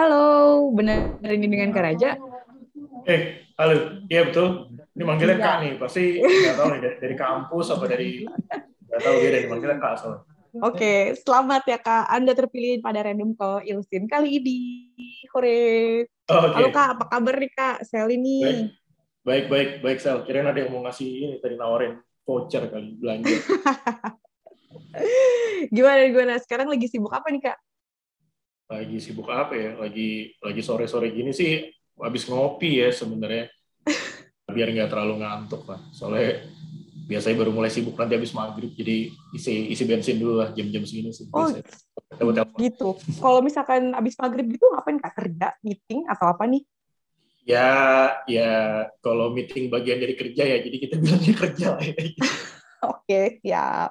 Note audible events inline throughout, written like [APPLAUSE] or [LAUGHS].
Halo, benar ini dengan Kak Raja? Eh, halo. Iya betul. Ini manggilnya Kak nih. Pasti nggak tahu nih dari, kampus apa dari nggak tahu dia dari manggilnya Kak soalnya. Oke, selamat ya Kak. Anda terpilih pada random call Ilsin kali ini. Hore. Oh, Oke. Halo Kak, apa kabar nih Kak? Sel ini. Baik. Baik, baik, baik, Sel. Kirain ada yang mau ngasih ini tadi nawarin voucher kali belanja. [LAUGHS] Gimana gimana? Sekarang lagi sibuk apa nih Kak? Lagi sibuk apa ya? Lagi lagi sore-sore gini sih habis ngopi ya sebenarnya. [LAUGHS] Biar nggak terlalu ngantuk lah. Soalnya biasanya baru mulai sibuk nanti habis maghrib jadi isi isi bensin dulu lah jam-jam segini sih. Oh. biasanya. Gitu. Kalau misalkan abis maghrib gitu ngapain Kak? Kerja, meeting, atau apa nih? Ya, ya kalau meeting bagian dari kerja ya, jadi kita bilangnya kerja lah ya. [LAUGHS] Oke, siap.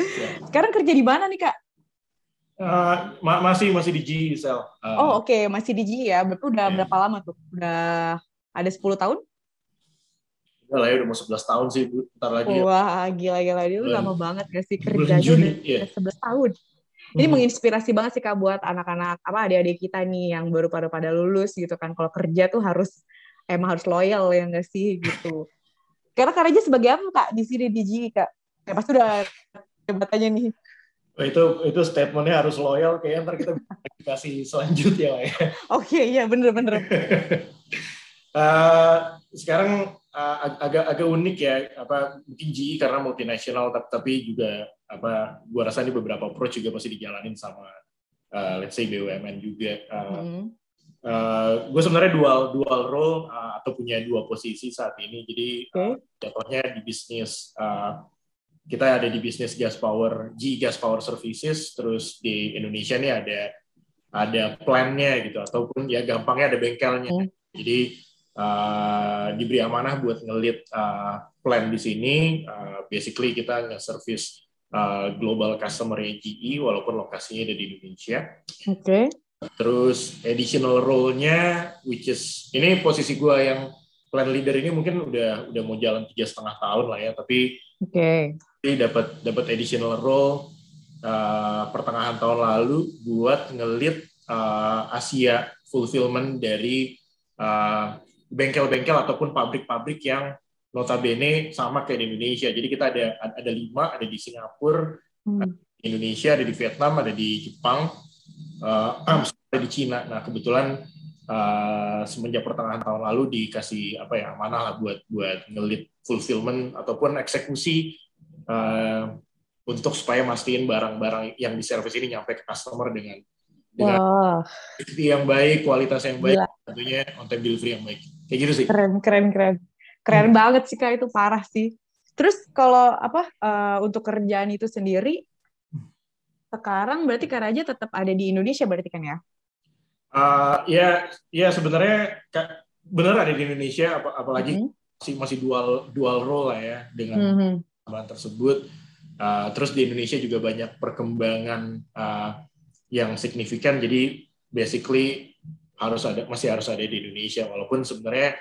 Ya. Sekarang kerja di mana nih Kak? Eh, ma- masih masih di G Sel. Eh, Oh oke, masih di G ya. Berarti udah Iya. berapa lama tuh? Udah ada 10 tahun? udah lah ya udah mau 11 tahun sih Bu. Ntar lagi ya. Wah, gila-gila. Dia tuh Bulan- lama banget gak sih kerjanya Juni, udah iya. 11 tahun. Ini Hmm. menginspirasi banget sih Kak buat anak-anak apa adik-adik kita nih yang baru pada pada lulus gitu kan. Kalau kerja tuh harus emang harus loyal ya enggak sih gitu. Karena Raja sebagai apa Kak di sini di G Kak? Ya pasti udah jabatannya nih. Oh, itu itu statementnya harus loyal kayaknya ntar kita kasih selanjutnya lah ya. Oke, iya bener-bener. [LAUGHS] Eh, sekarang ag- agak agak unik ya apa mungkin GE karena multinasional tapi, tapi juga apa gua rasa ini beberapa approach juga pasti dijalanin sama eh, let's say BUMN juga. Eh, Hmm. gue sebenarnya dual dual role uh, atau punya dua posisi saat ini. Jadi uh, jatuhnya di bisnis uh, kita ada di bisnis gas power, G Gas Power Services, terus di Indonesia nih ada ada plannya gitu ataupun ya gampangnya ada bengkelnya. Hmm. Jadi uh, diberi amanah buat ngelit uh, plan di sini. Uh, basically kita nge-service uh, global customer GE walaupun lokasinya ada di Indonesia. Oke. Terus additional role-nya, which is ini posisi gue yang plan leader ini mungkin udah udah mau jalan tiga setengah tahun lah ya, tapi Oke. Dapat dapat additional role uh, pertengahan tahun lalu buat ngelit uh, Asia fulfillment dari uh, bengkel-bengkel ataupun pabrik-pabrik yang notabene sama kayak di Indonesia. Jadi kita ada ada lima, ada di Singapura, Hmm. di Indonesia, ada di Vietnam, ada di Jepang, [CLEARS THROAT] uh, ada di Cina. Nah kebetulan uh, semenjak pertengahan tahun lalu dikasih apa ya amanah lah buat buat ngelit fulfillment ataupun eksekusi uh, untuk supaya mastiin barang-barang yang di service ini nyampe ke customer dengan dengan quality yang baik, kualitas yang baik, Gila. tentunya on time delivery yang baik. Kayak gitu sih. keren keren keren. Keren Hmm. banget sih Kak itu parah sih. Terus kalau apa eh, untuk kerjaan itu sendiri sekarang berarti Kak Raja tetap ada di Indonesia berarti kan ya? Uh, ya, ya sebenarnya Kak, benar ada di Indonesia, ap- apalagi Mhm. masih masih dual dual role lah ya dengan Mhm. Tambahan tersebut. Uh, terus di Indonesia juga banyak perkembangan uh, yang signifikan. Jadi basically harus ada masih harus ada di Indonesia walaupun sebenarnya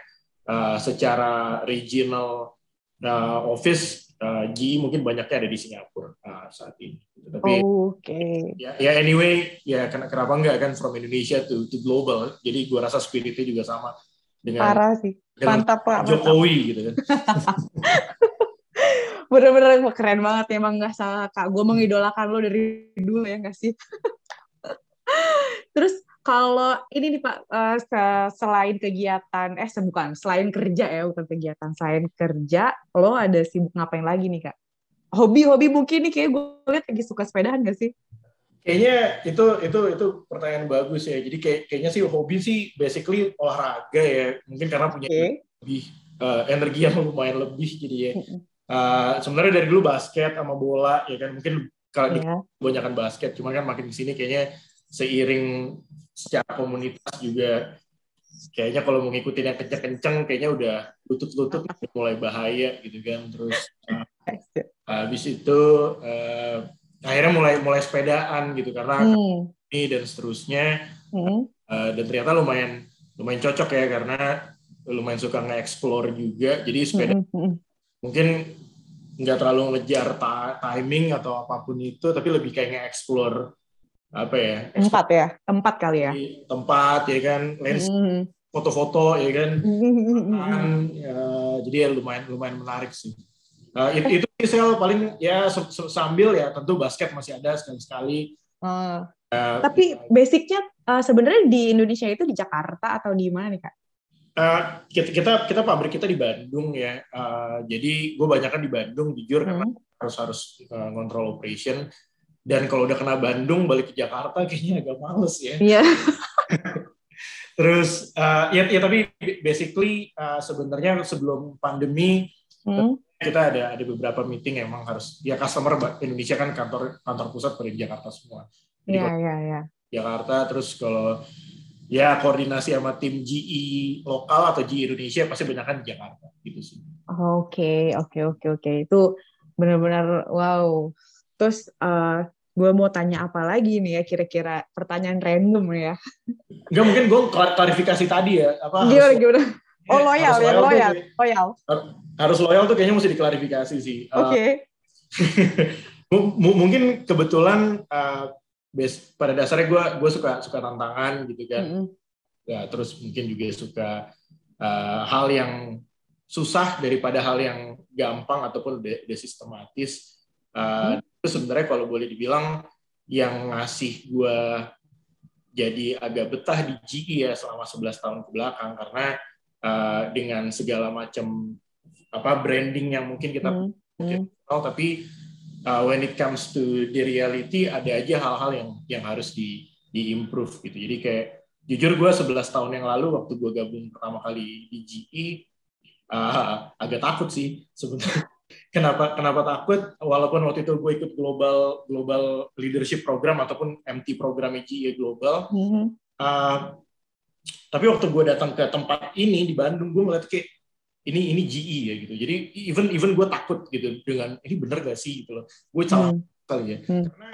uh, secara regional uh, office uh, GE mungkin banyaknya ada di Singapura uh, saat ini. Tapi Oke. ya, ya anyway ya ken- kenapa enggak kan from Indonesia to to global. Jadi gua rasa spiritnya juga sama dengan, Parah sih. dengan Mantap Pak. Mantap. Jokowi gitu kan. [LAUGHS] Bener-bener keren banget emang nggak salah Kak. Gue mengidolakan lo dari dulu ya nggak sih? [LAUGHS] Terus kalau ini nih Pak, se- selain kegiatan, eh bukan, selain kerja ya, bukan kegiatan, selain kerja, lo ada sibuk ngapain lagi nih Kak? Hobi-hobi mungkin nih kayak gue liat lagi suka sepedahan gak sih? Kayaknya itu itu itu pertanyaan bagus ya. Jadi kayak, kayaknya sih hobi sih basically olahraga ya. Mungkin karena punya Oke. lebih eh, energi yang lumayan lebih jadi ya. Eh, sebenarnya dari dulu basket sama bola ya kan mungkin kalau di Ya. kebanyakan basket cuma kan makin ke sini kayaknya seiring secara komunitas juga kayaknya kalau mau ngikutin yang kenceng-kenceng kayaknya udah lutut-lutut mulai bahaya gitu kan terus eh, habis itu eh, akhirnya mulai mulai sepedaan gitu karena Hmm. ini dan seterusnya Hmm. Eh, dan ternyata lumayan lumayan cocok ya karena lumayan suka nge-explore juga jadi sepeda Hmm. Hmm. mungkin nggak terlalu ngejar ta- timing atau apa pun itu tapi lebih kayak nge-explore apa ya tempat ya? Tempat kali ya? Tempat ya kan? Lens mm. foto-foto ya kan? Mm. ya, jadi ya lumayan lumayan menarik sih. Uh, itu, itu sel paling ya sambil ya tentu basket masih ada sekali-sekali uh, uh, tapi basicnya uh, sebenarnya di Indonesia itu di Jakarta atau di mana nih kak Uh, kita, kita kita pabrik kita di Bandung ya, uh, jadi gue banyak kan di Bandung jujur hmm. harus harus uh, ngontrol operation dan kalau udah kena Bandung balik ke Jakarta kayaknya agak males ya. Iya. Yeah. [LAUGHS] Terus uh, ya, ya tapi basically uh, sebenarnya sebelum pandemi hmm. kita ada ada beberapa meeting emang harus ya customer Indonesia kan kantor kantor pusat pada di Jakarta semua. Iya iya iya. Jakarta terus kalau ya koordinasi sama tim GE lokal atau GE Indonesia pasti banyak kan di Jakarta gitu sih. Oke oke oke oke itu benar-benar wow. Terus uh, eh, gue mau tanya apa lagi nih ya kira-kira pertanyaan random ya. Enggak mungkin gue klarifikasi tadi ya apa gimana harus, gimana [LAUGHS] oh loyal ya loyal loyal harus loyal tuh kayaknya mesti diklarifikasi sih oke [LAUGHS] okay. uh, mungkin kebetulan uh, base pada dasarnya gue gue suka suka tantangan gitu kan mm -hmm. ya terus mungkin juga suka uh, hal yang susah daripada hal yang gampang ataupun de, de sistematis uh, mm. itu sebenarnya kalau boleh dibilang yang ngasih gue jadi agak betah di GE ya selama 11 tahun ke belakang karena uh, dengan segala macam apa branding yang mungkin kita mm. mungkin tahu tapi uh, when it comes to the reality ada aja hal-hal yang yang harus di di improve gitu. Jadi kayak jujur gue 11 tahun yang lalu waktu gue gabung pertama kali di GE uh, agak takut sih sebenarnya. [LAUGHS] Kenapa kenapa takut? Walaupun waktu itu gue ikut global global leadership program ataupun MT program GE global. Mm -hmm. uh, tapi waktu gue datang ke tempat ini di Bandung gue ngeliat kayak ini ini GE ya gitu. Jadi even even gue takut gitu dengan ini bener gak sih gitu loh. Gue salah hmm. kali ya. Hmm. Karena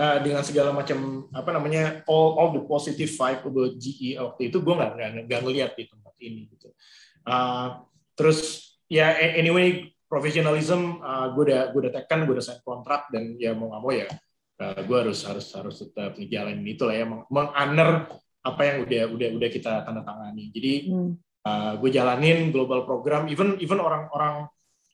uh, dengan segala macam apa namanya all all the positive vibe about GE waktu itu gue nggak nggak ngeliat di tempat ini gitu. Uh, terus ya anyway professionalism uh, gue udah gue udah tekan gue udah sign kontrak dan ya mau nggak mau ya uh, gue harus harus harus tetap ngejalanin itu lah ya meng, meng apa yang udah udah udah kita tanda tangani. Jadi hmm uh, eh, gue jalanin global program even even orang-orang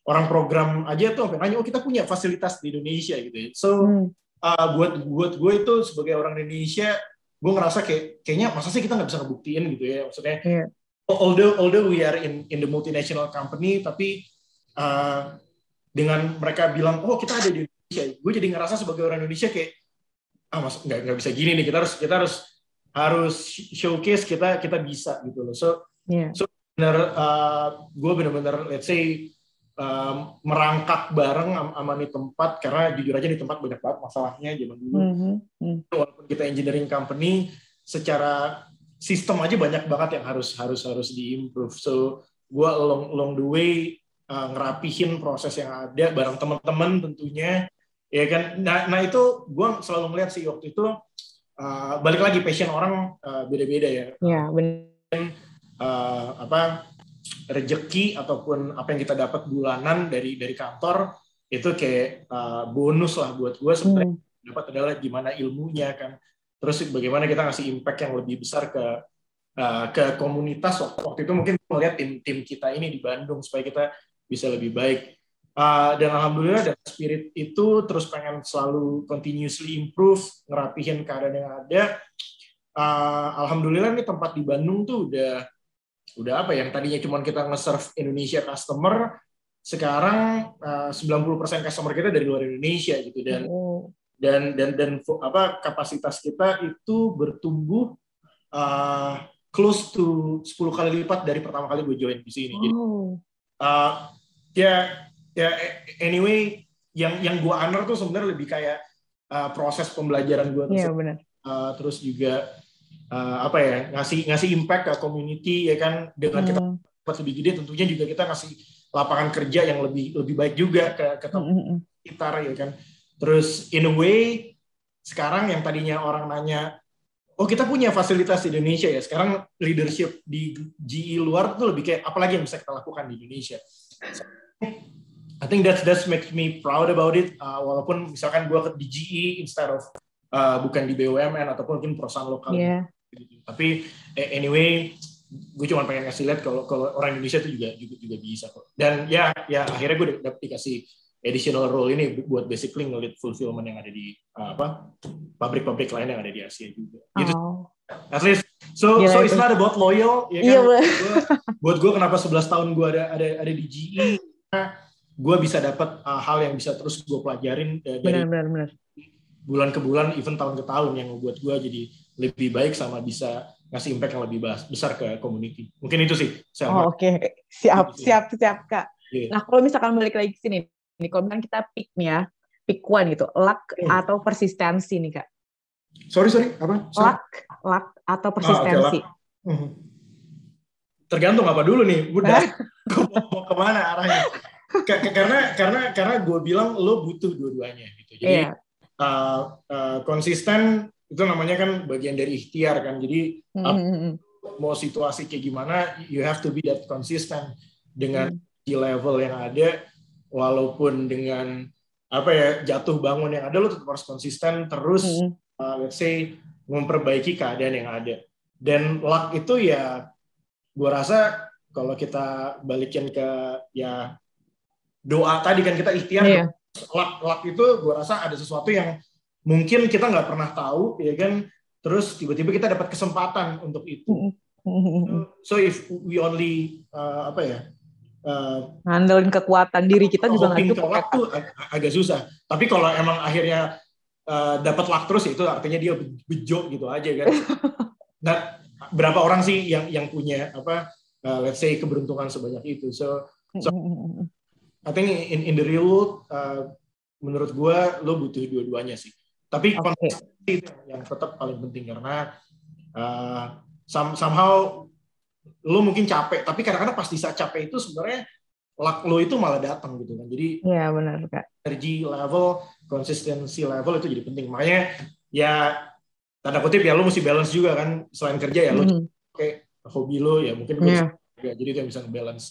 orang program aja tuh sampai nanya oh kita punya fasilitas di Indonesia gitu ya so hmm. uh, buat buat gue itu sebagai orang Indonesia gue ngerasa kayak kayaknya masa sih kita nggak bisa ngebuktiin gitu ya maksudnya yeah. although although we are in in the multinational company tapi uh, dengan mereka bilang oh kita ada di Indonesia gue jadi ngerasa sebagai orang Indonesia kayak ah mas nggak nggak bisa gini nih kita harus kita harus harus showcase kita kita bisa gitu loh so Yeah. So benar uh, gue benar-benar let's say um, merangkak bareng sama nih tempat karena jujur aja di tempat banyak banget masalahnya zaman dulu. Mm -hmm. Walaupun kita engineering company, secara sistem aja banyak banget yang harus harus harus diimprove. So gue along along the way uh, ngerapihin proses yang ada bareng teman-teman tentunya ya kan. Nah, nah itu gue selalu melihat sih waktu itu uh, balik lagi passion orang uh, beda-beda ya. Iya benar uh, apa rejeki ataupun apa yang kita dapat bulanan dari dari kantor itu kayak uh, bonus lah buat gue sebenarnya. Hmm. dapat adalah gimana ilmunya kan. Terus bagaimana kita ngasih impact yang lebih besar ke uh, ke komunitas. Waktu, waktu itu mungkin melihat tim tim kita ini di Bandung supaya kita bisa lebih baik. Uh, dan alhamdulillah dari spirit itu terus pengen selalu continuously improve ngerapihin keadaan yang ada. Uh, alhamdulillah nih tempat di Bandung tuh udah udah apa yang tadinya cuma kita nge-serve Indonesia customer sekarang uh, 90% customer kita dari luar Indonesia gitu dan oh. dan dan dan apa kapasitas kita itu bertumbuh uh, close to 10 kali lipat dari pertama kali gue join di sini. Oh. Jadi uh, ya ya anyway yang yang gue honor tuh sebenarnya lebih kayak uh, proses pembelajaran gue yeah, benar. Uh, terus juga uh, apa ya ngasih ngasih impact ke community ya kan dengan hmm. kita dapat lebih gede tentunya juga kita ngasih lapangan kerja yang lebih lebih baik juga ke ke hmm. hmm, hmm. sekitar ya kan terus in a way sekarang yang tadinya orang nanya oh kita punya fasilitas di Indonesia ya sekarang leadership di GE luar tuh lebih kayak apalagi yang bisa kita lakukan di Indonesia I think that's that's makes me proud about it uh, walaupun misalkan gue di GE instead of uh, bukan di BUMN ataupun mungkin perusahaan lokal. Yeah. Tapi anyway, gue cuma pengen ngasih lihat kalau kalau orang Indonesia itu juga juga juga bisa kok. Dan ya ya akhirnya gue dapet dikasih additional role ini buat basically ngelit fulfillment yang ada di uh, apa pabrik-pabrik lain yang ada di Asia juga. Gitu. Oh. At least so Gila so it's not about loyal ya kan. Iya, buat gue, buat gue kenapa 11 tahun gue ada ada ada di GE gue bisa dapat uh, hal yang bisa terus gue pelajarin uh, dari Benar, benar, benar. bulan ke bulan, even tahun ke tahun yang membuat gue jadi lebih baik sama bisa ngasih impact yang lebih besar ke community. Mungkin itu sih. Oh, oke. Siap, Gitu. siap, siap, Kak. Iya. Nah, kalau misalkan balik lagi ke sini, nih, kalau misalkan kita pick nih ya, pick one gitu, luck Hmm. atau persistensi nih, Kak. Sorry sorry apa? Sorry. Luck, luck atau persistensi. Mhm. Tergantung apa dulu nih, udah [LAUGHS] mau, mau ke mana arahnya? Ka- ka- karena karena karena gue bilang lo butuh dua-duanya gitu. Jadi Iya. uh, uh, konsisten itu namanya kan bagian dari ikhtiar kan. Jadi Hmm, hmm, hmm. mau situasi kayak gimana, you have to be that consistent dengan Hmm. di level yang ada, walaupun dengan apa ya jatuh bangun yang ada, lo tetap harus konsisten terus Hmm. uh, let's say memperbaiki keadaan yang ada. Dan luck itu ya, gue rasa kalau kita balikin ke ya doa tadi kan kita ikhtiar, Iya. luck, luck itu gue rasa ada sesuatu yang mungkin kita nggak pernah tahu, ya kan? Terus tiba-tiba kita dapat kesempatan untuk itu. So if we only uh, apa ya uh, Ngandelin kekuatan diri kita juga nggak cukup. ya, ag- agak susah. Tapi kalau emang akhirnya uh, dapat luck terus ya itu artinya dia be- bejo gitu aja kan. [LAUGHS] Nah, berapa orang sih yang yang punya apa uh, let's say keberuntungan sebanyak itu. So So-. I think in in the real world uh, menurut gua lo butuh dua-duanya sih. Tapi konsistensi itu yang tetap paling penting karena uh, some- somehow lo mungkin capek, tapi kadang-kadang pas di saat capek itu sebenarnya luck lo itu malah datang gitu kan. Jadi Iya, benar, Kak. energi level, konsistensi level itu jadi penting. Makanya ya tanda kutip ya lo mesti balance juga kan selain kerja ya lo Hmm. pakai hobi lo ya mungkin gue Iya. bisa jadi itu yang bisa nge-balance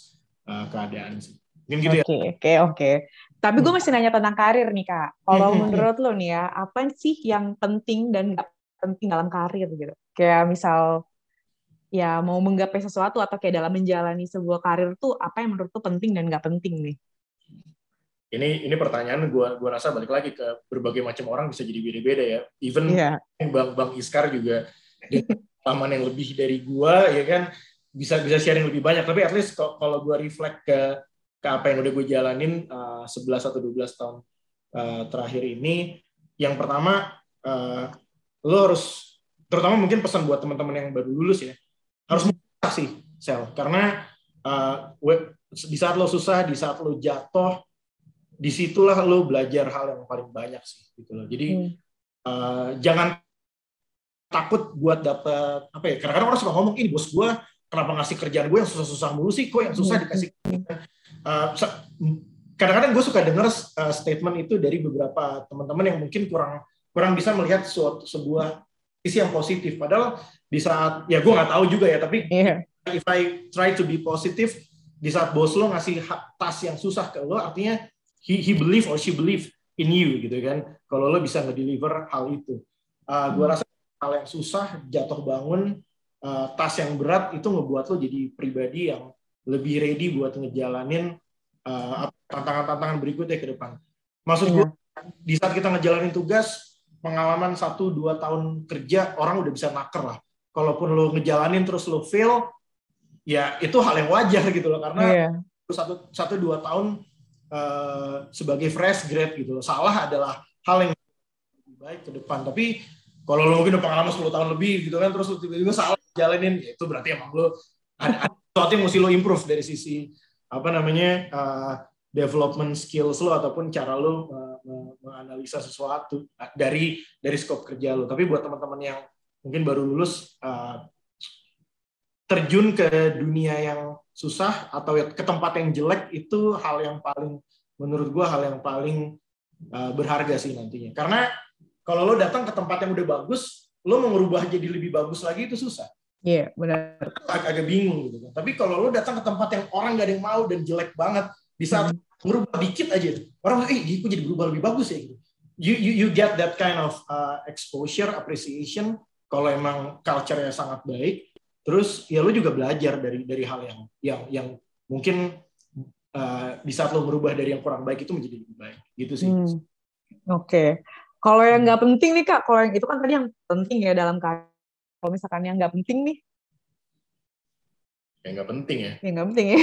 uh, keadaan sih. Mungkin gitu ya. Oke, oke, oke. Tapi gue Hmm. masih nanya tentang karir nih, Kak. Kalau Hmm. menurut lo nih ya, apa sih yang penting dan nggak penting dalam karir gitu? Kayak misal, ya mau menggapai sesuatu atau kayak dalam menjalani sebuah karir tuh apa yang menurut lo penting dan nggak penting nih? Ini ini pertanyaan gua gua rasa balik lagi ke berbagai macam orang bisa jadi beda-beda ya. Even Iya. Bang Bang Iskar juga [LAUGHS] pengalaman yang lebih dari gua ya kan bisa bisa sharing lebih banyak tapi at least kalau kalau gua reflect ke ke apa yang udah gue jalanin uh, 11 atau 12 tahun uh, terakhir ini yang pertama uh, lo harus terutama mungkin pesan buat teman-teman yang baru lulus ya harus motivasi sel karena uh, di saat lo susah di saat lo jatuh di situlah lo belajar hal yang paling banyak sih gitu loh jadi Hmm. Uh, jangan takut buat dapet apa ya kadang-kadang orang suka ngomong ini bos gue kenapa ngasih kerjaan gue yang susah-susah mulu sih kok yang susah Hmm. dikasih kadang-kadang gue suka dengar uh, statement itu dari beberapa teman-teman yang mungkin kurang kurang bisa melihat suatu sebuah sisi yang positif. Padahal di saat ya gue nggak tahu juga ya tapi Iya. if I try to be positive di saat bos lo ngasih tas yang susah ke lo artinya he, he believe or she believe in you gitu kan. Kalau lo bisa ngedeliver hal itu. Uh, gue rasa hal yang susah jatuh bangun uh, tas yang berat itu ngebuat lo jadi pribadi yang lebih ready buat ngejalanin uh, tantangan-tantangan berikutnya ke depan. Maksud gue di saat kita ngejalanin tugas pengalaman satu dua tahun kerja orang udah bisa naker lah. Kalaupun lo ngejalanin terus lo fail ya itu hal yang wajar gitu loh. Karena Iya. satu satu dua tahun eh, sebagai fresh grade gitu loh. Salah adalah hal yang lebih baik ke depan. Tapi kalau lo mungkin udah pengalaman 10 tahun lebih gitu kan terus lo tiba-tiba salah jalanin ya itu berarti emang lo ada, ada sesuatu yang mesti lo improve dari sisi apa namanya eh, development skills lo ataupun cara lo me- menganalisa sesuatu dari dari scope kerja lo. Tapi buat teman-teman yang mungkin baru lulus eh, terjun ke dunia yang susah atau ke tempat yang jelek itu hal yang paling menurut gua hal yang paling uh, berharga sih nantinya. Karena kalau lo datang ke tempat yang udah bagus lo mau ngerubah jadi lebih bagus lagi itu susah Iya, benar. Ag- agak bingung gitu kan tapi kalau lo datang ke tempat yang orang gak ada yang mau dan jelek banget di saat ngerubah dikit aja orang eh kok jadi berubah lebih bagus ya gitu you you, you get that kind of uh, exposure appreciation kalau emang culture-nya sangat baik terus ya lu juga belajar dari dari hal yang yang yang mungkin uh, di saat lo merubah dari yang kurang baik itu menjadi lebih baik gitu sih hmm. oke okay. kalau yang nggak penting nih kak kalau yang itu kan tadi yang penting ya dalam kalau misalkan yang nggak penting nih yang nggak penting ya yang nggak penting ya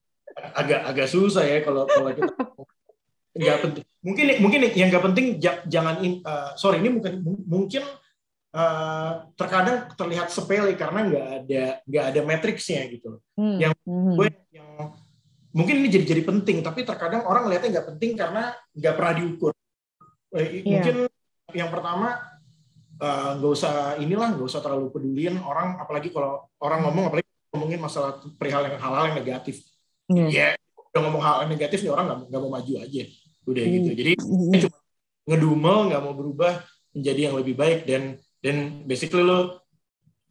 [LAUGHS] agak agak susah ya kalau kalau kita nggak penting mungkin mungkin yang nggak penting jangan uh, sorry ini mungkin mungkin uh, terkadang terlihat sepele karena nggak ada nggak ada matriksnya gitu hmm. yang hmm. gue yang mungkin ini jadi jadi penting tapi terkadang orang lihatnya nggak penting karena nggak pernah diukur yeah. mungkin yang pertama eh, nggak uh, usah inilah nggak usah terlalu pedulin orang apalagi kalau orang ngomong apalagi ngomongin masalah perihal yang hal-hal yang negatif ya yeah. yeah, udah ngomong hal yang negatif nih orang nggak mau maju aja udah mm. gitu jadi mm. cuma ngedumel nggak mau berubah menjadi yang lebih baik dan dan basically lo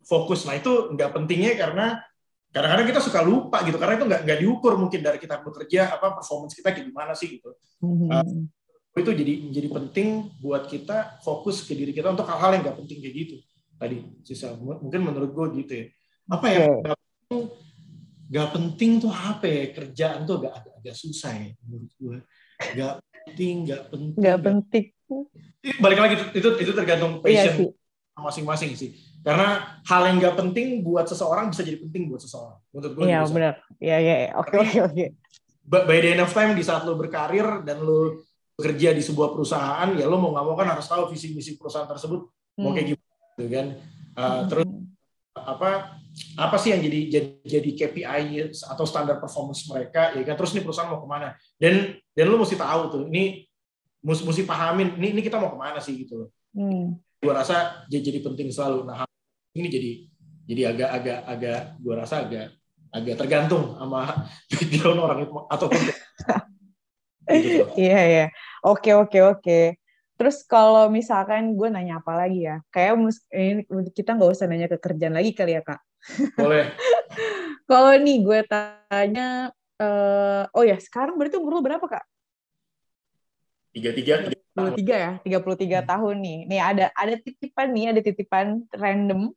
fokus nah itu nggak pentingnya karena kadang-kadang kita suka lupa gitu karena itu nggak nggak diukur mungkin dari kita bekerja apa performance kita kayak gimana sih gitu mm-hmm. uh, itu jadi jadi penting buat kita fokus ke diri kita untuk hal-hal yang nggak penting kayak gitu. Tadi sisa mungkin menurut gue gitu ya. Apa ya? Nggak penting tuh apa ya? Kerjaan tuh agak agak, agak susah ya menurut gue nggak penting nggak penting. Nggak penting. Balik lagi itu itu, tergantung iya passion iya masing-masing sih. Karena hal yang nggak penting buat seseorang bisa jadi penting buat seseorang. Menurut gue iya benar. Iya iya oke oke oke. by the end of time di saat lo berkarir dan lo bekerja di sebuah perusahaan ya lo mau nggak mau kan harus tahu visi misi perusahaan tersebut hmm. mau kayak gimana gitu kan uh, hmm. terus apa apa sih yang jadi jadi, jadi KPI atau standar performance mereka ya kan terus ini perusahaan mau ke mana dan dan lo mesti tahu tuh ini mesti, mesti pahamin ini ini kita mau ke mana sih gitu loh hmm. gue rasa jadi, jadi penting selalu nah ini jadi jadi agak agak agak gue rasa agak agak tergantung sama [LAUGHS] background orang itu atau [LAUGHS] gitu. iya iya oke oke oke Terus kalau misalkan gue nanya apa lagi ya, kayak ini kita nggak usah nanya ke kerjaan lagi kali ya kak. Boleh. [LAUGHS] kalau nih gue tanya, uh, oh ya sekarang berarti umur lo berapa kak? Tiga tiga. Tiga tiga ya, tiga puluh tiga hmm. tahun nih. Nih ada ada titipan nih, ada titipan random.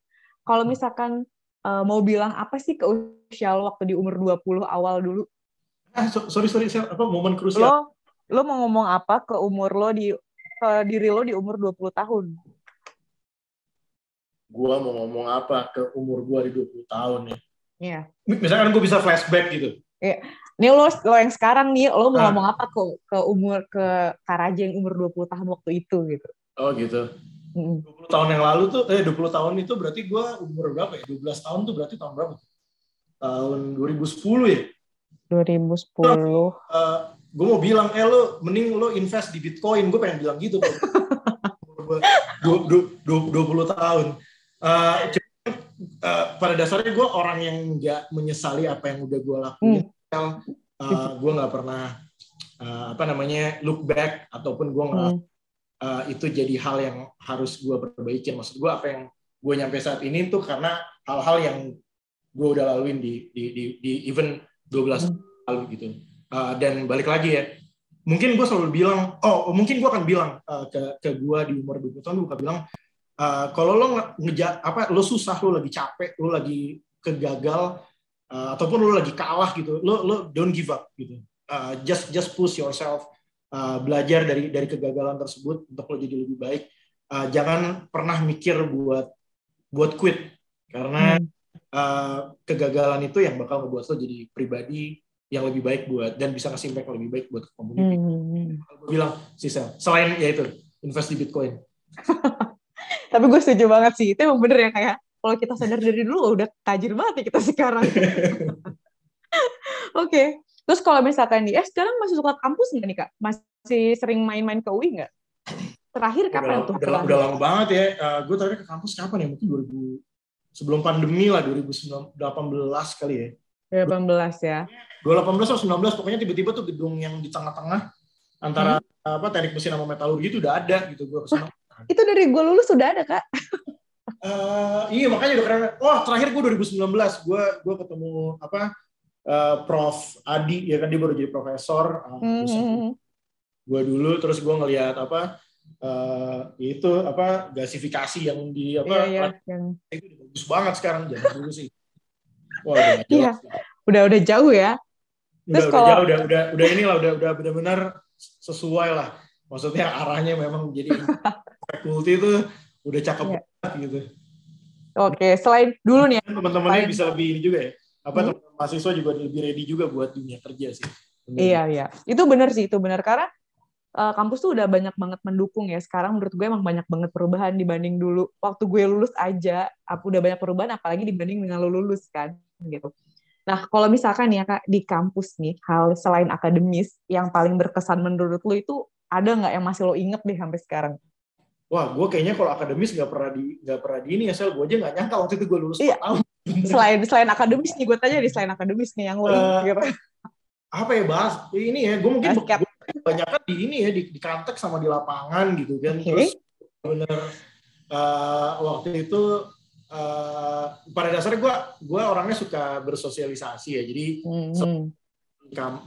Kalau hmm. misalkan uh, mau bilang apa sih ke usia lo waktu di umur 20 awal dulu? Ah, sorry sorry, apa momen krusial? Lo lo mau ngomong apa ke umur lo di ke diri lo di umur 20 tahun? Gua mau ngomong apa ke umur gua di 20 tahun ya? Iya. Misalkan gue bisa flashback gitu. Iya. Nih lo, lo yang sekarang nih, lo mau ah. ngomong apa ke, ke umur ke Karaja yang umur 20 tahun waktu itu gitu? Oh gitu. Mm. 20 tahun yang lalu tuh, eh 20 tahun itu berarti gue umur berapa ya? 12 tahun tuh berarti tahun berapa? Tahun 2010 ya? 2010. Uh, gue mau bilang eh lo mending lo invest di bitcoin gue pengen bilang gitu dua puluh tahun uh, uh, pada dasarnya gue orang yang nggak menyesali apa yang udah gue lakuin hmm. uh, gue nggak pernah uh, apa namanya look back ataupun gue nggak hmm. uh, itu jadi hal yang harus gue perbaiki maksud gue apa yang gue nyampe saat ini tuh karena hal-hal yang gue udah laluin di di di, di even 12 hmm. lalu gitu Uh, dan balik lagi ya, mungkin gue selalu bilang, oh mungkin gue akan bilang uh, ke ke gue di umur 20 tahun, gue akan bilang, uh, kalau lo ngejar apa, lo susah, lo lagi capek, lo lagi kegagal, uh, ataupun lo lagi kalah gitu, lo lo don't give up gitu, uh, just just push yourself, uh, belajar dari dari kegagalan tersebut untuk lo jadi lebih baik, uh, jangan pernah mikir buat buat quit karena hmm. uh, kegagalan itu yang bakal ngebuat lo jadi pribadi yang lebih baik buat dan bisa ngasih impact yang lebih baik buat community. Hmm. hmm, hmm. Gue bilang sisa selain ya itu invest di Bitcoin. [LAUGHS] Tapi gue setuju banget sih itu emang bener ya kayak kalau kita sadar dari dulu udah tajir banget ya kita sekarang. [LAUGHS] Oke, okay. terus kalau misalkan di eh sekarang masih suka kampus nggak nih kak? Masih sering main-main ke UI nggak? Terakhir kapan udah, tuh? Udah, udah lama banget ya. Uh, gue terakhir ke kampus kapan ya? Mungkin 2000 sebelum pandemi lah 2018 kali ya. 2018 ya. 2018 atau 19 pokoknya tiba-tiba tuh gedung yang di tengah-tengah antara hmm. apa teknik mesin sama metalurgi itu udah ada gitu gue ke sana. Wah, itu dari gue lulus sudah ada kak. uh, [LAUGHS] iya makanya udah keren. Oh terakhir gue 2019 gue gue ketemu apa uh, Prof Adi ya kan dia baru jadi profesor. Uh, hmm. Gue dulu terus gue ngelihat apa uh, itu apa gasifikasi yang di apa iya, iya, yang... itu bagus banget sekarang jangan dulu sih wah udah iya. udah udah jauh ya? Terus udah, kalau udah, udah udah udah inilah udah udah benar-benar sesuai lah. Maksudnya arahnya memang jadi [LAUGHS] fakulti itu udah cakep yeah. banget gitu. Oke selain dulu nih ya, teman-temannya bisa lebih ini juga ya. Apa hmm? teman mahasiswa juga lebih ready juga buat dunia kerja sih. Bener. iya iya. Itu benar sih itu benar karena uh, kampus tuh udah banyak banget mendukung ya. Sekarang menurut gue emang banyak banget perubahan dibanding dulu. Waktu gue lulus aja aku udah banyak perubahan apalagi dibanding dengan lo lulus kan gitu Nah, kalau misalkan ya Kak, di kampus nih, hal selain akademis yang paling berkesan menurut lo itu ada nggak yang masih lo inget deh sampai sekarang? Wah, gue kayaknya kalau akademis nggak pernah di nggak pernah di ini ya, sel gue aja nggak nyangka waktu itu gue lulus iya. tahun. Selain selain akademis nih, gue tanya di selain akademis nih yang lo uh, gitu. Apa ya bahas? Ini ya, gue mungkin Basket. banyak kan di ini ya di, di kantek sama di lapangan gitu kan. Okay. Terus bener uh, waktu itu uh, pada dasarnya gue gue orangnya suka bersosialisasi ya jadi hmm.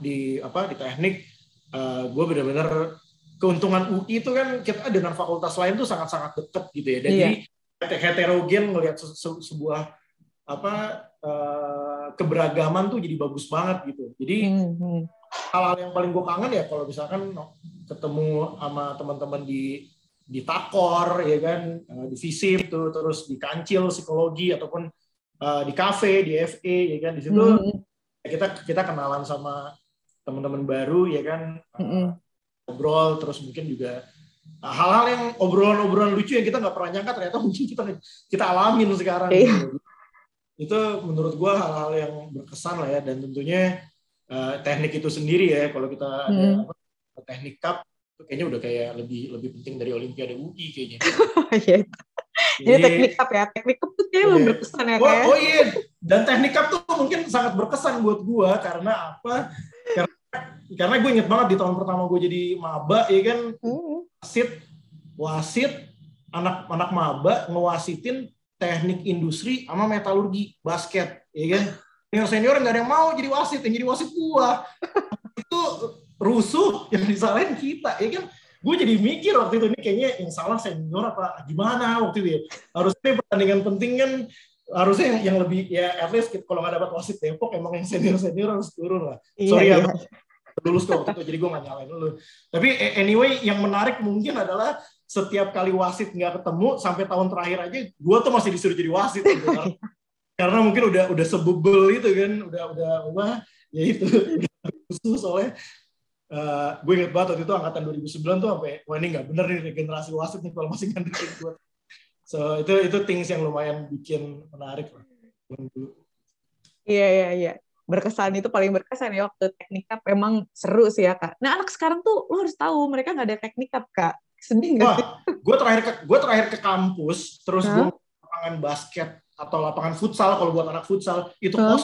di apa di teknik uh, eh, gue benar-benar keuntungan UI itu kan kita dengan fakultas lain tuh sangat-sangat dekat gitu ya dan iya. jadi heterogen melihat se se sebuah apa uh, keberagaman tuh jadi bagus banget gitu jadi hmm. hal-hal yang paling gue kangen ya kalau misalkan ketemu sama teman-teman di di takor ya kan uh, di visip tuh terus di kancil psikologi ataupun uh, di kafe di FE ya kan di situ mm-hmm. kita kita kenalan sama teman-teman baru ya kan uh, mm-hmm. ngobrol terus mungkin juga hal-hal yang obrolan-obrolan lucu yang kita nggak pernah nyangka ternyata [LAUGHS] mungkin kita kita alamin sekarang okay. gitu. itu menurut gue hal-hal yang berkesan lah ya dan tentunya uh, teknik itu sendiri ya kalau kita mm. ada apa, teknik cup kayaknya udah kayak lebih lebih penting dari Olimpiade UI [LAUGHS] kayaknya. Iya. Jadi teknik cup ya, teknik cup tuh kayak yeah. Iya. berkesan ya kayak. Oh, oh iya, dan teknik cup tuh mungkin sangat berkesan buat gue karena apa? Karena karena gue inget banget di tahun pertama gue jadi maba ya kan mm. wasit wasit anak anak maba ngewasitin teknik industri sama metalurgi basket ya kan [LAUGHS] yang senior nggak ada yang mau jadi wasit yang jadi wasit gua itu rusuh yang disalahin kita ya kan? Gue jadi mikir waktu itu ini kayaknya yang salah senior apa gimana waktu itu ya. Harusnya pertandingan penting kan harusnya yang, yang lebih ya at least kalau nggak dapat wasit Depok emang yang senior senior harus turun lah. Iya, sorry ya, iya. ya lulus waktu itu jadi gue nggak nyalain dulu tapi anyway yang menarik mungkin adalah setiap kali wasit nggak ketemu sampai tahun terakhir aja gue tuh masih disuruh jadi wasit gitu, [LAUGHS] karena mungkin udah udah sebebel itu kan udah udah apa ya itu [LAUGHS] udah soalnya uh, gue inget banget waktu itu angkatan 2009 tuh sampai wah ini nggak bener nih regenerasi wasit nih kalau masih ngandelin gue so itu itu things yang lumayan bikin menarik lah. Iya iya iya. Berkesan itu paling berkesan ya waktu teknik up. Emang seru sih ya kak. Nah anak sekarang tuh lo harus tahu mereka nggak ada teknik up kak. Sedih nggak sih? gue terakhir ke gue terakhir ke kampus terus huh? gue lapangan basket atau lapangan futsal kalau buat anak futsal itu huh? kos.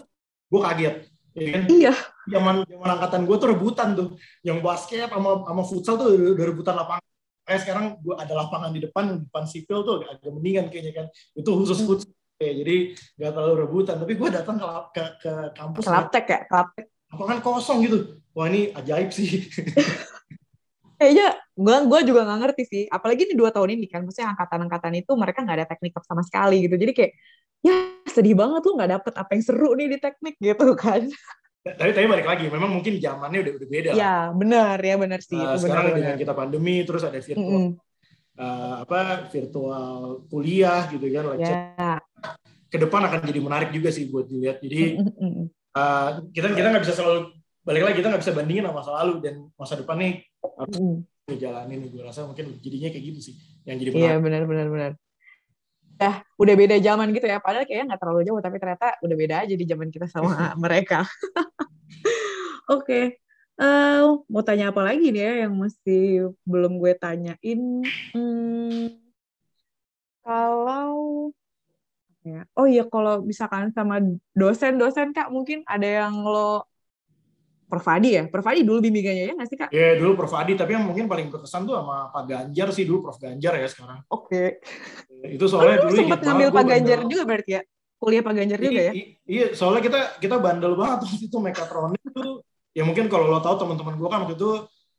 Gue kaget ya kan? Iya. Zaman zaman angkatan gue tuh rebutan tuh, yang basket sama sama futsal tuh udah rebutan lapangan. Kayak sekarang gue ada lapangan di depan, depan sipil tuh agak mendingan kayaknya kan. Itu khusus hmm. futsal. Ya, jadi nggak terlalu rebutan. Tapi gue datang ke, ke, ke kampus. Kelaptek ya, kelaptek. Lapangan kosong gitu. Wah ini ajaib sih. [LAUGHS] Kayaknya gue gue juga nggak ngerti sih. Apalagi ini dua tahun ini kan, maksudnya angkatan-angkatan itu mereka nggak ada teknik sama sekali gitu. Jadi kayak ya sedih banget tuh nggak dapet apa yang seru nih di teknik [LAUGHS] gitu kan tapi tapi balik lagi memang mungkin zamannya udah udah beda ya benar ya benar sih uh, sekarang benar, dengan kita pandemi terus ada virtual mm -hmm. uh, apa virtual kuliah gitu kan lecture yeah. ke depan akan jadi menarik juga sih buat dilihat jadi mm -hmm. uh, kita kita nggak bisa selalu balik lagi kita nggak bisa bandingin sama masa lalu dan masa depan nih. Harus mm jalanin gue rasa mungkin jadinya kayak gitu sih yang jadi iya benar benar benar. Udah udah beda zaman gitu ya padahal kayaknya nggak terlalu jauh tapi ternyata udah beda aja di zaman kita sama [LAUGHS] mereka. [LAUGHS] Oke okay. uh, eh, mau tanya apa lagi nih ya yang masih belum gue tanyain? Hmm, kalau ya oh iya kalau misalkan sama dosen-dosen kak mungkin ada yang lo Profadi ya? Profadi dulu bimbingannya ya nggak sih Kak? Iya, yeah, dulu Profadi. Tapi yang mungkin paling berkesan tuh sama Pak Ganjar sih dulu, Prof Ganjar ya sekarang. Oke. Okay. Itu soalnya oh, dulu sempat ngambil Pak Ganjar juga berarti ya? Kuliah Pak Ganjar juga ya? Iya, soalnya kita kita bandel banget waktu itu mekatronik tuh. Ya mungkin kalau lo tahu teman-teman gue kan waktu itu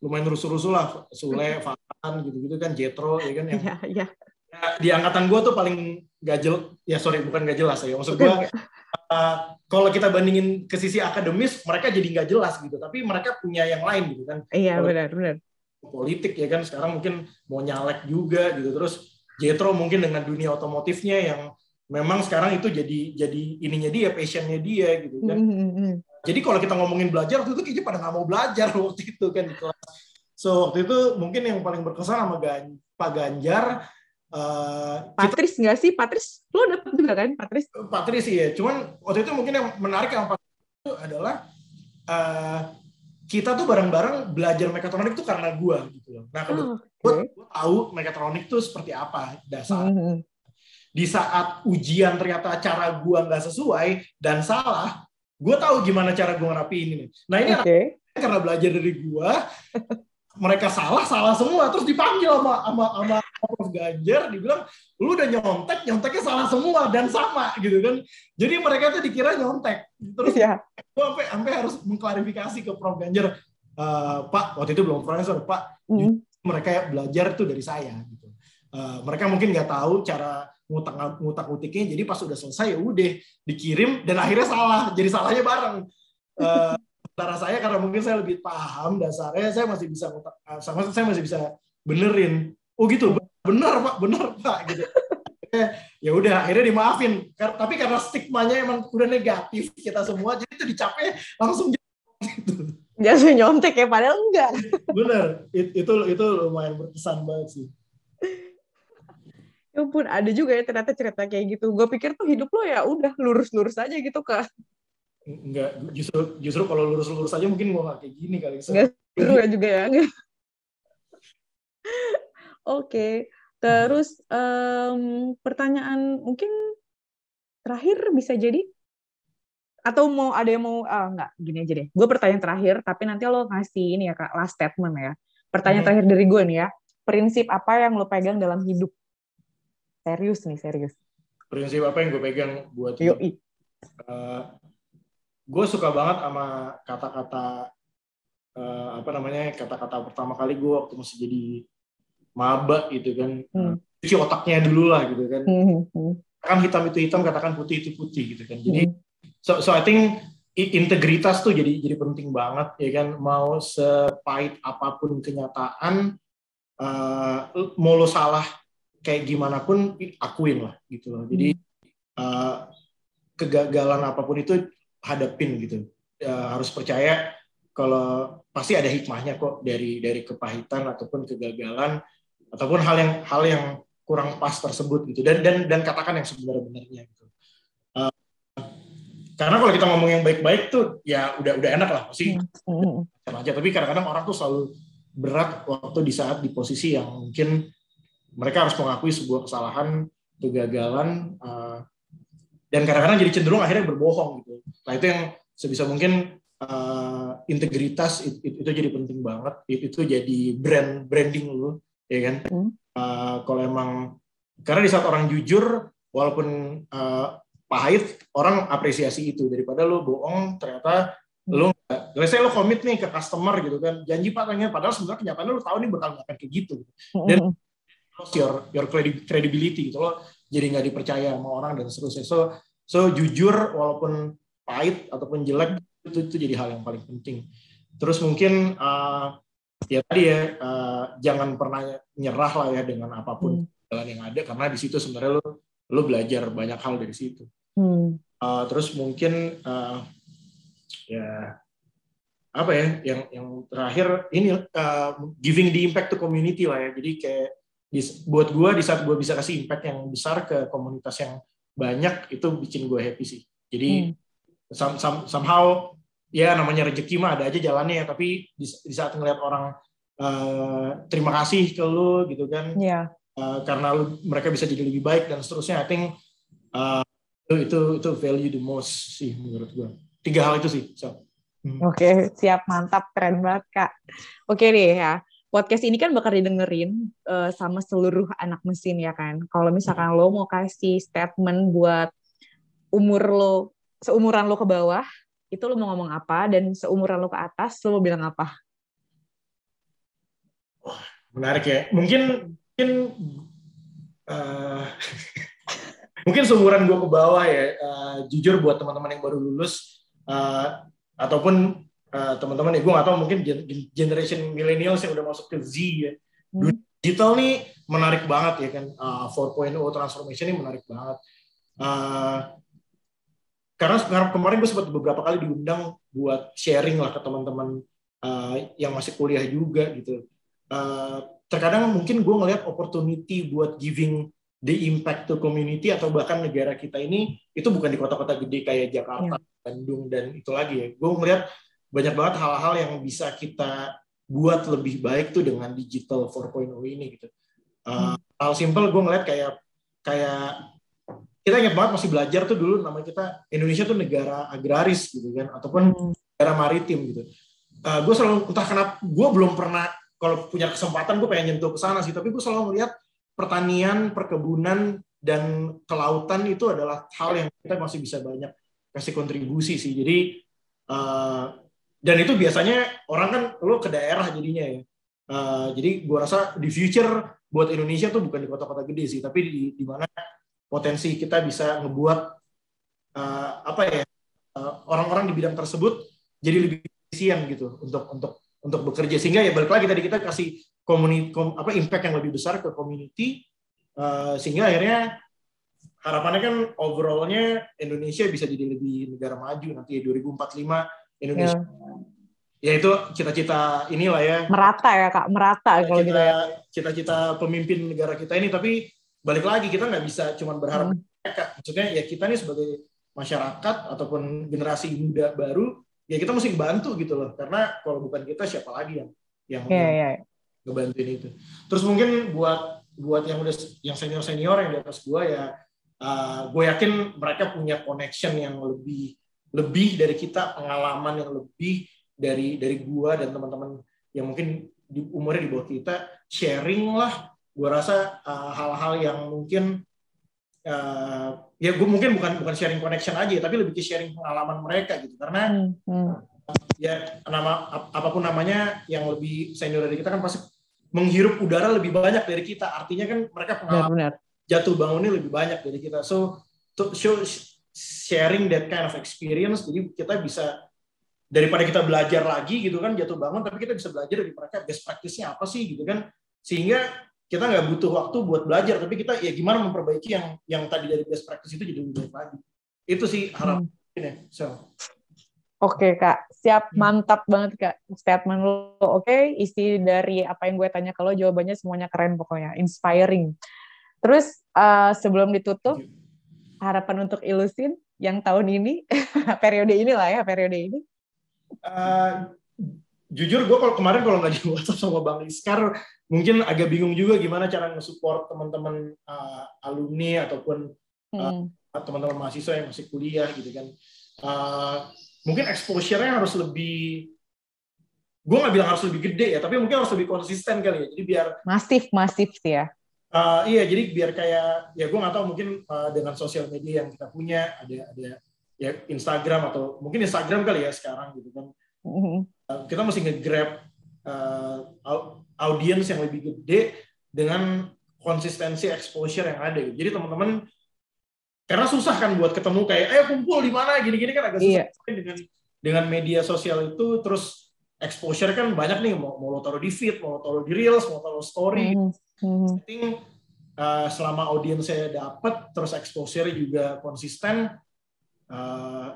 lumayan rusuh-rusuh lah Sule, Fatan gitu-gitu kan Jetro ya kan yang Iya, iya. ya, di angkatan gue tuh paling gak jelas ya sorry bukan gak jelas ya maksud gue uh, kalau kita bandingin ke sisi akademis mereka jadi nggak jelas gitu. Tapi mereka punya yang lain gitu kan. Iya, benar, benar. politik ya kan sekarang mungkin mau nyalek juga gitu. Terus Jetro mungkin dengan dunia otomotifnya yang memang sekarang itu jadi jadi ininya dia passionnya dia gitu kan. Hmm, hmm, hmm. jadi kalau kita ngomongin belajar waktu itu kayaknya pada nggak mau belajar [LAUGHS] waktu itu kan di kelas. So waktu itu mungkin yang paling berkesan sama Gan- Pak Ganjar eh, kita Patris nggak sih? Patris, lo dapet juga kan Patris? Patris sih ya. Cuman waktu itu mungkin yang menarik yang pas itu adalah eh, kita tuh bareng-bareng belajar mekatronik tuh karena gua gitu loh. Nah, kebetulan Oh, oke. gua tahu mekatronik tuh seperti apa dasar. Hmm, hmm. Di saat ujian ternyata cara gua nggak sesuai dan salah, gua tahu gimana cara gua ngerapiin ini. Nah, ini Oke. karena belajar dari gua [LAUGHS] mereka salah salah semua. Terus dipanggil sama sama sama Prof Ganjar dibilang lu udah nyontek nyonteknya salah semua dan sama gitu kan. Jadi mereka tuh dikira nyontek. Terus Iya. gua sampai sampai harus mengklarifikasi ke Prof. Ganjar "Eh, Pak waktu itu belum profesor Pak Hmm. mereka belajar tuh dari saya gitu. Eh, mereka mungkin nggak tahu cara ngutak ngutak ngutiknya jadi pas udah selesai ya udah dikirim dan akhirnya salah jadi salahnya bareng. Eh, sementara saya karena mungkin saya lebih paham dasarnya saya masih bisa eh, sama saya masih bisa benerin oh gitu benar pak benar pak gitu [LAUGHS] Eh, ya udah akhirnya dimaafin tapi karena stigmanya emang udah negatif kita semua jadi itu dicapnya langsung gitu Jasa nyontek ya, padahal enggak. [LAUGHS] bener It- itu itu lumayan berkesan banget sih Ya ampun, ada juga ya ternyata cerita kayak gitu. Gue pikir tuh hidup lo ya udah lurus-lurus aja gitu kak. Enggak, justru justru kalau lurus-lurus aja mungkin gua nggak kayak gini kali. So, Nggak. Enggak juga ya. enggak. [LAUGHS] Oke, terus em, pertanyaan mungkin terakhir bisa jadi atau mau ada yang mau ah enggak gini aja deh. Gue pertanyaan terakhir tapi nanti lo ngasih ini ya kak last statement ya. Pertanyaan Hmm. terakhir dari gue nih ya. Prinsip apa yang lo pegang dalam hidup? Serius nih serius. prinsip apa yang gue pegang buat hidup? Yoi. Gue suka banget sama kata-kata eh, apa namanya kata-kata pertama kali gue waktu masih jadi maba gitu kan. Hmm. Cuci otaknya dulu lah gitu kan. Hmm, Katakan hitam itu hitam, katakan putih itu putih gitu kan. Jadi hmm. so, so I think integritas tuh jadi jadi penting banget ya kan mau sepahit apa pun kenyataan eh, mau lo salah kayak gimana pun akuin lah gitu loh jadi eh, kegagalan apa pun itu hadapin gitu. Eh, harus percaya kalau pasti ada hikmahnya kok dari dari kepahitan ataupun kegagalan ataupun hal yang hal yang kurang pas tersebut gitu. Dan dan dan katakan yang sebenarnya gitu. Karena kalau kita ngomong yang baik-baik tuh ya udah udah enak lah. Pasti macam aja. Tapi kadang-kadang orang tuh selalu berat waktu di saat di posisi yang mungkin mereka harus mengakui sebuah kesalahan kegagalan eh, dan kadang-kadang jadi cenderung akhirnya berbohong gitu. Nah itu yang sebisa mungkin eh, integritas it- it- itu, jadi penting banget. Itu, itu jadi brand branding lu ya kan? Hmm. Eh, kalau emang karena di saat orang jujur walaupun eh, pahit orang apresiasi itu. Daripada lu bohong ternyata lu nggak let's say lu komit nih ke customer gitu kan. Janji pak tanya. Padahal sebenarnya kenyataannya lu tahu nih bakal nggak akan kayak gitu. Hmm, Dan- hmm. lost your your credi- credibility gitu loh jadi nggak dipercaya sama orang dan seterusnya. So so jujur walaupun pahit ataupun jelek itu itu jadi hal yang paling penting. Terus mungkin eh, ya tadi ya eh, jangan pernah nyerah lah ya dengan apa pun jalan yang ada karena di situ sebenarnya lu lu belajar banyak hal dari situ. Hmm. Uh, terus mungkin uh, ya apa ya yang yang terakhir ini uh, giving the impact to community lah ya. Jadi kayak di- buat gue di saat gue bisa kasih impact yang besar ke komunitas yang banyak itu bikin gue happy sih jadi some- some- somehow ya namanya rezeki mah ada aja jalannya ya tapi di, di saat ngeliat orang uh, terima kasih ke lu gitu kan Ya. Uh, karena lu, mereka bisa jadi lebih baik dan seterusnya I think uh, itu itu itu value the most sih menurut gua tiga hal itu sih so. Hmm. Oke, siap, mantap, keren banget kak. Oke deh ya, podcast ini kan bakal didengerin eh, sama seluruh anak mesin ya kan. Kalau misalkan lo mau kasih statement buat umur lo, seumuran lo ke bawah, itu lo mau ngomong apa, dan seumuran lo ke atas, lo mau bilang apa? menarik ya. Mungkin mungkin uh, [LAUGHS] mungkin seumuran gue ke bawah ya. Uh, jujur buat teman-teman yang baru lulus uh, ataupun uh, teman-teman ya gue nggak tahu mungkin generation millennials yang udah masuk ke Z ya. Hmm. Digital nih menarik banget ya kan. Uh, 4.0 transformation ini menarik banget. Uh, karena kemarin gue sempat beberapa kali diundang buat sharing lah ke teman-teman uh, yang masih kuliah juga gitu. Uh, terkadang mungkin gue ngelihat opportunity buat giving the impact to community atau bahkan negara kita ini itu bukan di kota-kota gede kayak Jakarta, yeah. Bandung dan itu lagi ya. Gue melihat banyak banget hal-hal yang bisa kita buat lebih baik tuh dengan digital 4.0 ini gitu. Uh. Hal simple gue ngeliat kayak kayak kita ingat banget masih belajar tuh dulu nama kita Indonesia tuh negara agraris gitu kan ataupun hmm. negara maritim gitu. Uh, eh, gue selalu entah kenapa gue belum pernah kalau punya kesempatan gue pengen nyentuh ke sana sih tapi gue selalu melihat pertanian, perkebunan dan kelautan itu adalah hal yang kita masih bisa banyak kasih kontribusi sih. Jadi uh, dan itu biasanya orang kan lo ke daerah jadinya ya. Uh, jadi gue rasa di future buat Indonesia tuh bukan di kota-kota gede sih, tapi di, di mana potensi kita bisa ngebuat uh, apa ya eh, orang-orang di bidang tersebut jadi lebih efisien gitu untuk untuk untuk bekerja sehingga ya balik lagi tadi kita kasih kom, apa impact yang lebih besar ke community uh, sehingga akhirnya harapannya kan overallnya Indonesia bisa jadi lebih negara maju nanti ya 2045 Indonesia ya, ya itu cita-cita inilah ya merata ya kak merata kalau gitu ya cita-cita pemimpin negara kita ini tapi balik lagi kita nggak bisa cuma berharap hmm. mereka. Maksudnya ya kita nih sebagai masyarakat ataupun generasi muda baru ya kita mesti bantu gitu loh. Karena kalau bukan kita siapa lagi yang yang yeah, yeah. ngebantuin itu. Terus mungkin buat buat yang udah yang senior senior yang di atas gua ya uh, gue yakin mereka punya connection yang lebih lebih dari kita pengalaman yang lebih dari dari gua dan teman-teman yang mungkin di umurnya di bawah kita sharing lah gue rasa uh, hal-hal yang mungkin uh, ya gue mungkin bukan bukan sharing connection aja tapi lebih ke sharing pengalaman mereka gitu karena hmm. Hmm. ya nama ap, apa pun namanya yang lebih senior dari kita kan pasti menghirup udara lebih banyak dari kita artinya kan mereka pengalaman benar, benar. jatuh bangunnya lebih banyak dari kita so to show sharing that kind of experience jadi kita bisa daripada kita belajar lagi gitu kan jatuh bangun tapi kita bisa belajar dari mereka best practice-nya apa sih gitu kan sehingga kita nggak butuh waktu buat belajar tapi kita ya gimana memperbaiki yang yang tadi dari best practice itu jadi lebih baik lagi itu sih harapan hmm. so Oke kak, siap hmm. mantap banget kak statement lo. Oke, isi dari apa yang gue tanya kalau jawabannya semuanya keren pokoknya, inspiring. Terus uh, sebelum ditutup, harapan untuk ilusin yang tahun ini, [LAUGHS] periode inilah ya periode ini. Uh, jujur gue kalau kemarin kalau nggak di WhatsApp sama Bang Iskar mungkin agak bingung juga gimana cara nge-support teman-teman uh, alumni ataupun uh, hmm. teman-teman mahasiswa yang masih kuliah gitu kan. Uh, mungkin exposure-nya harus lebih gue nggak bilang harus lebih gede ya, tapi mungkin harus lebih konsisten kali ya. Jadi biar masif masif sih ya. Uh, iya, jadi biar kayak ya gue nggak tahu mungkin uh, dengan sosial media yang kita punya ada ada ya Instagram atau mungkin Instagram kali ya sekarang gitu kan. Uh, kita mesti nge-grab uh, audiens yang lebih gede dengan konsistensi exposure yang ada. Jadi teman-teman karena susah kan buat ketemu kayak eh kumpul di mana gini-gini kan agak susah iya. dengan dengan media sosial itu terus exposure kan banyak nih mau mau lo taruh di feed, mau lo taruh di reels, mau taruh story. Mm -hmm. Uh, selama audiens saya dapat terus exposure juga konsisten uh,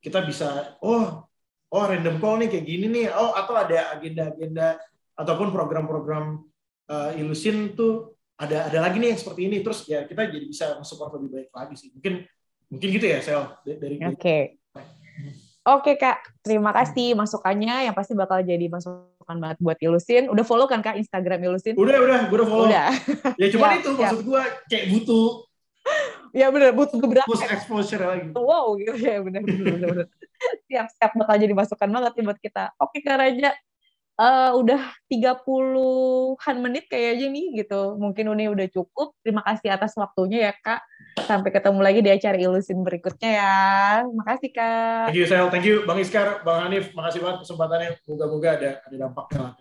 kita bisa oh oh random call nih kayak gini nih oh atau ada agenda-agenda ataupun program-program uh, ilusin tuh ada ada lagi nih yang seperti ini terus ya kita jadi bisa support lebih baik lagi sih mungkin mungkin gitu ya sel dari oke okay. Oke kak, terima kasih masukannya yang pasti bakal jadi masukan banget buat Ilusin. Udah follow kan kak Instagram Ilusin? Udah udah, gue udah follow. Udah. ya [LAUGHS] cuma ya, itu ya. maksud gue kayak butuh ya benar butuh gebrakan. Push exposure lagi. Wow gitu [LAUGHS] ya benar benar benar. siap siap bakal jadi masukan banget nih buat kita. Oke Kak Raja, uh, udah 30-an menit kayaknya nih gitu. Mungkin ini udah cukup. Terima kasih atas waktunya ya Kak. Sampai ketemu lagi di acara Ilusin berikutnya ya. Makasih Kak. Thank you Sel, thank you Bang Iskar, Bang Hanif. Makasih banget kesempatannya. Moga-moga ada ada dampaknya lah.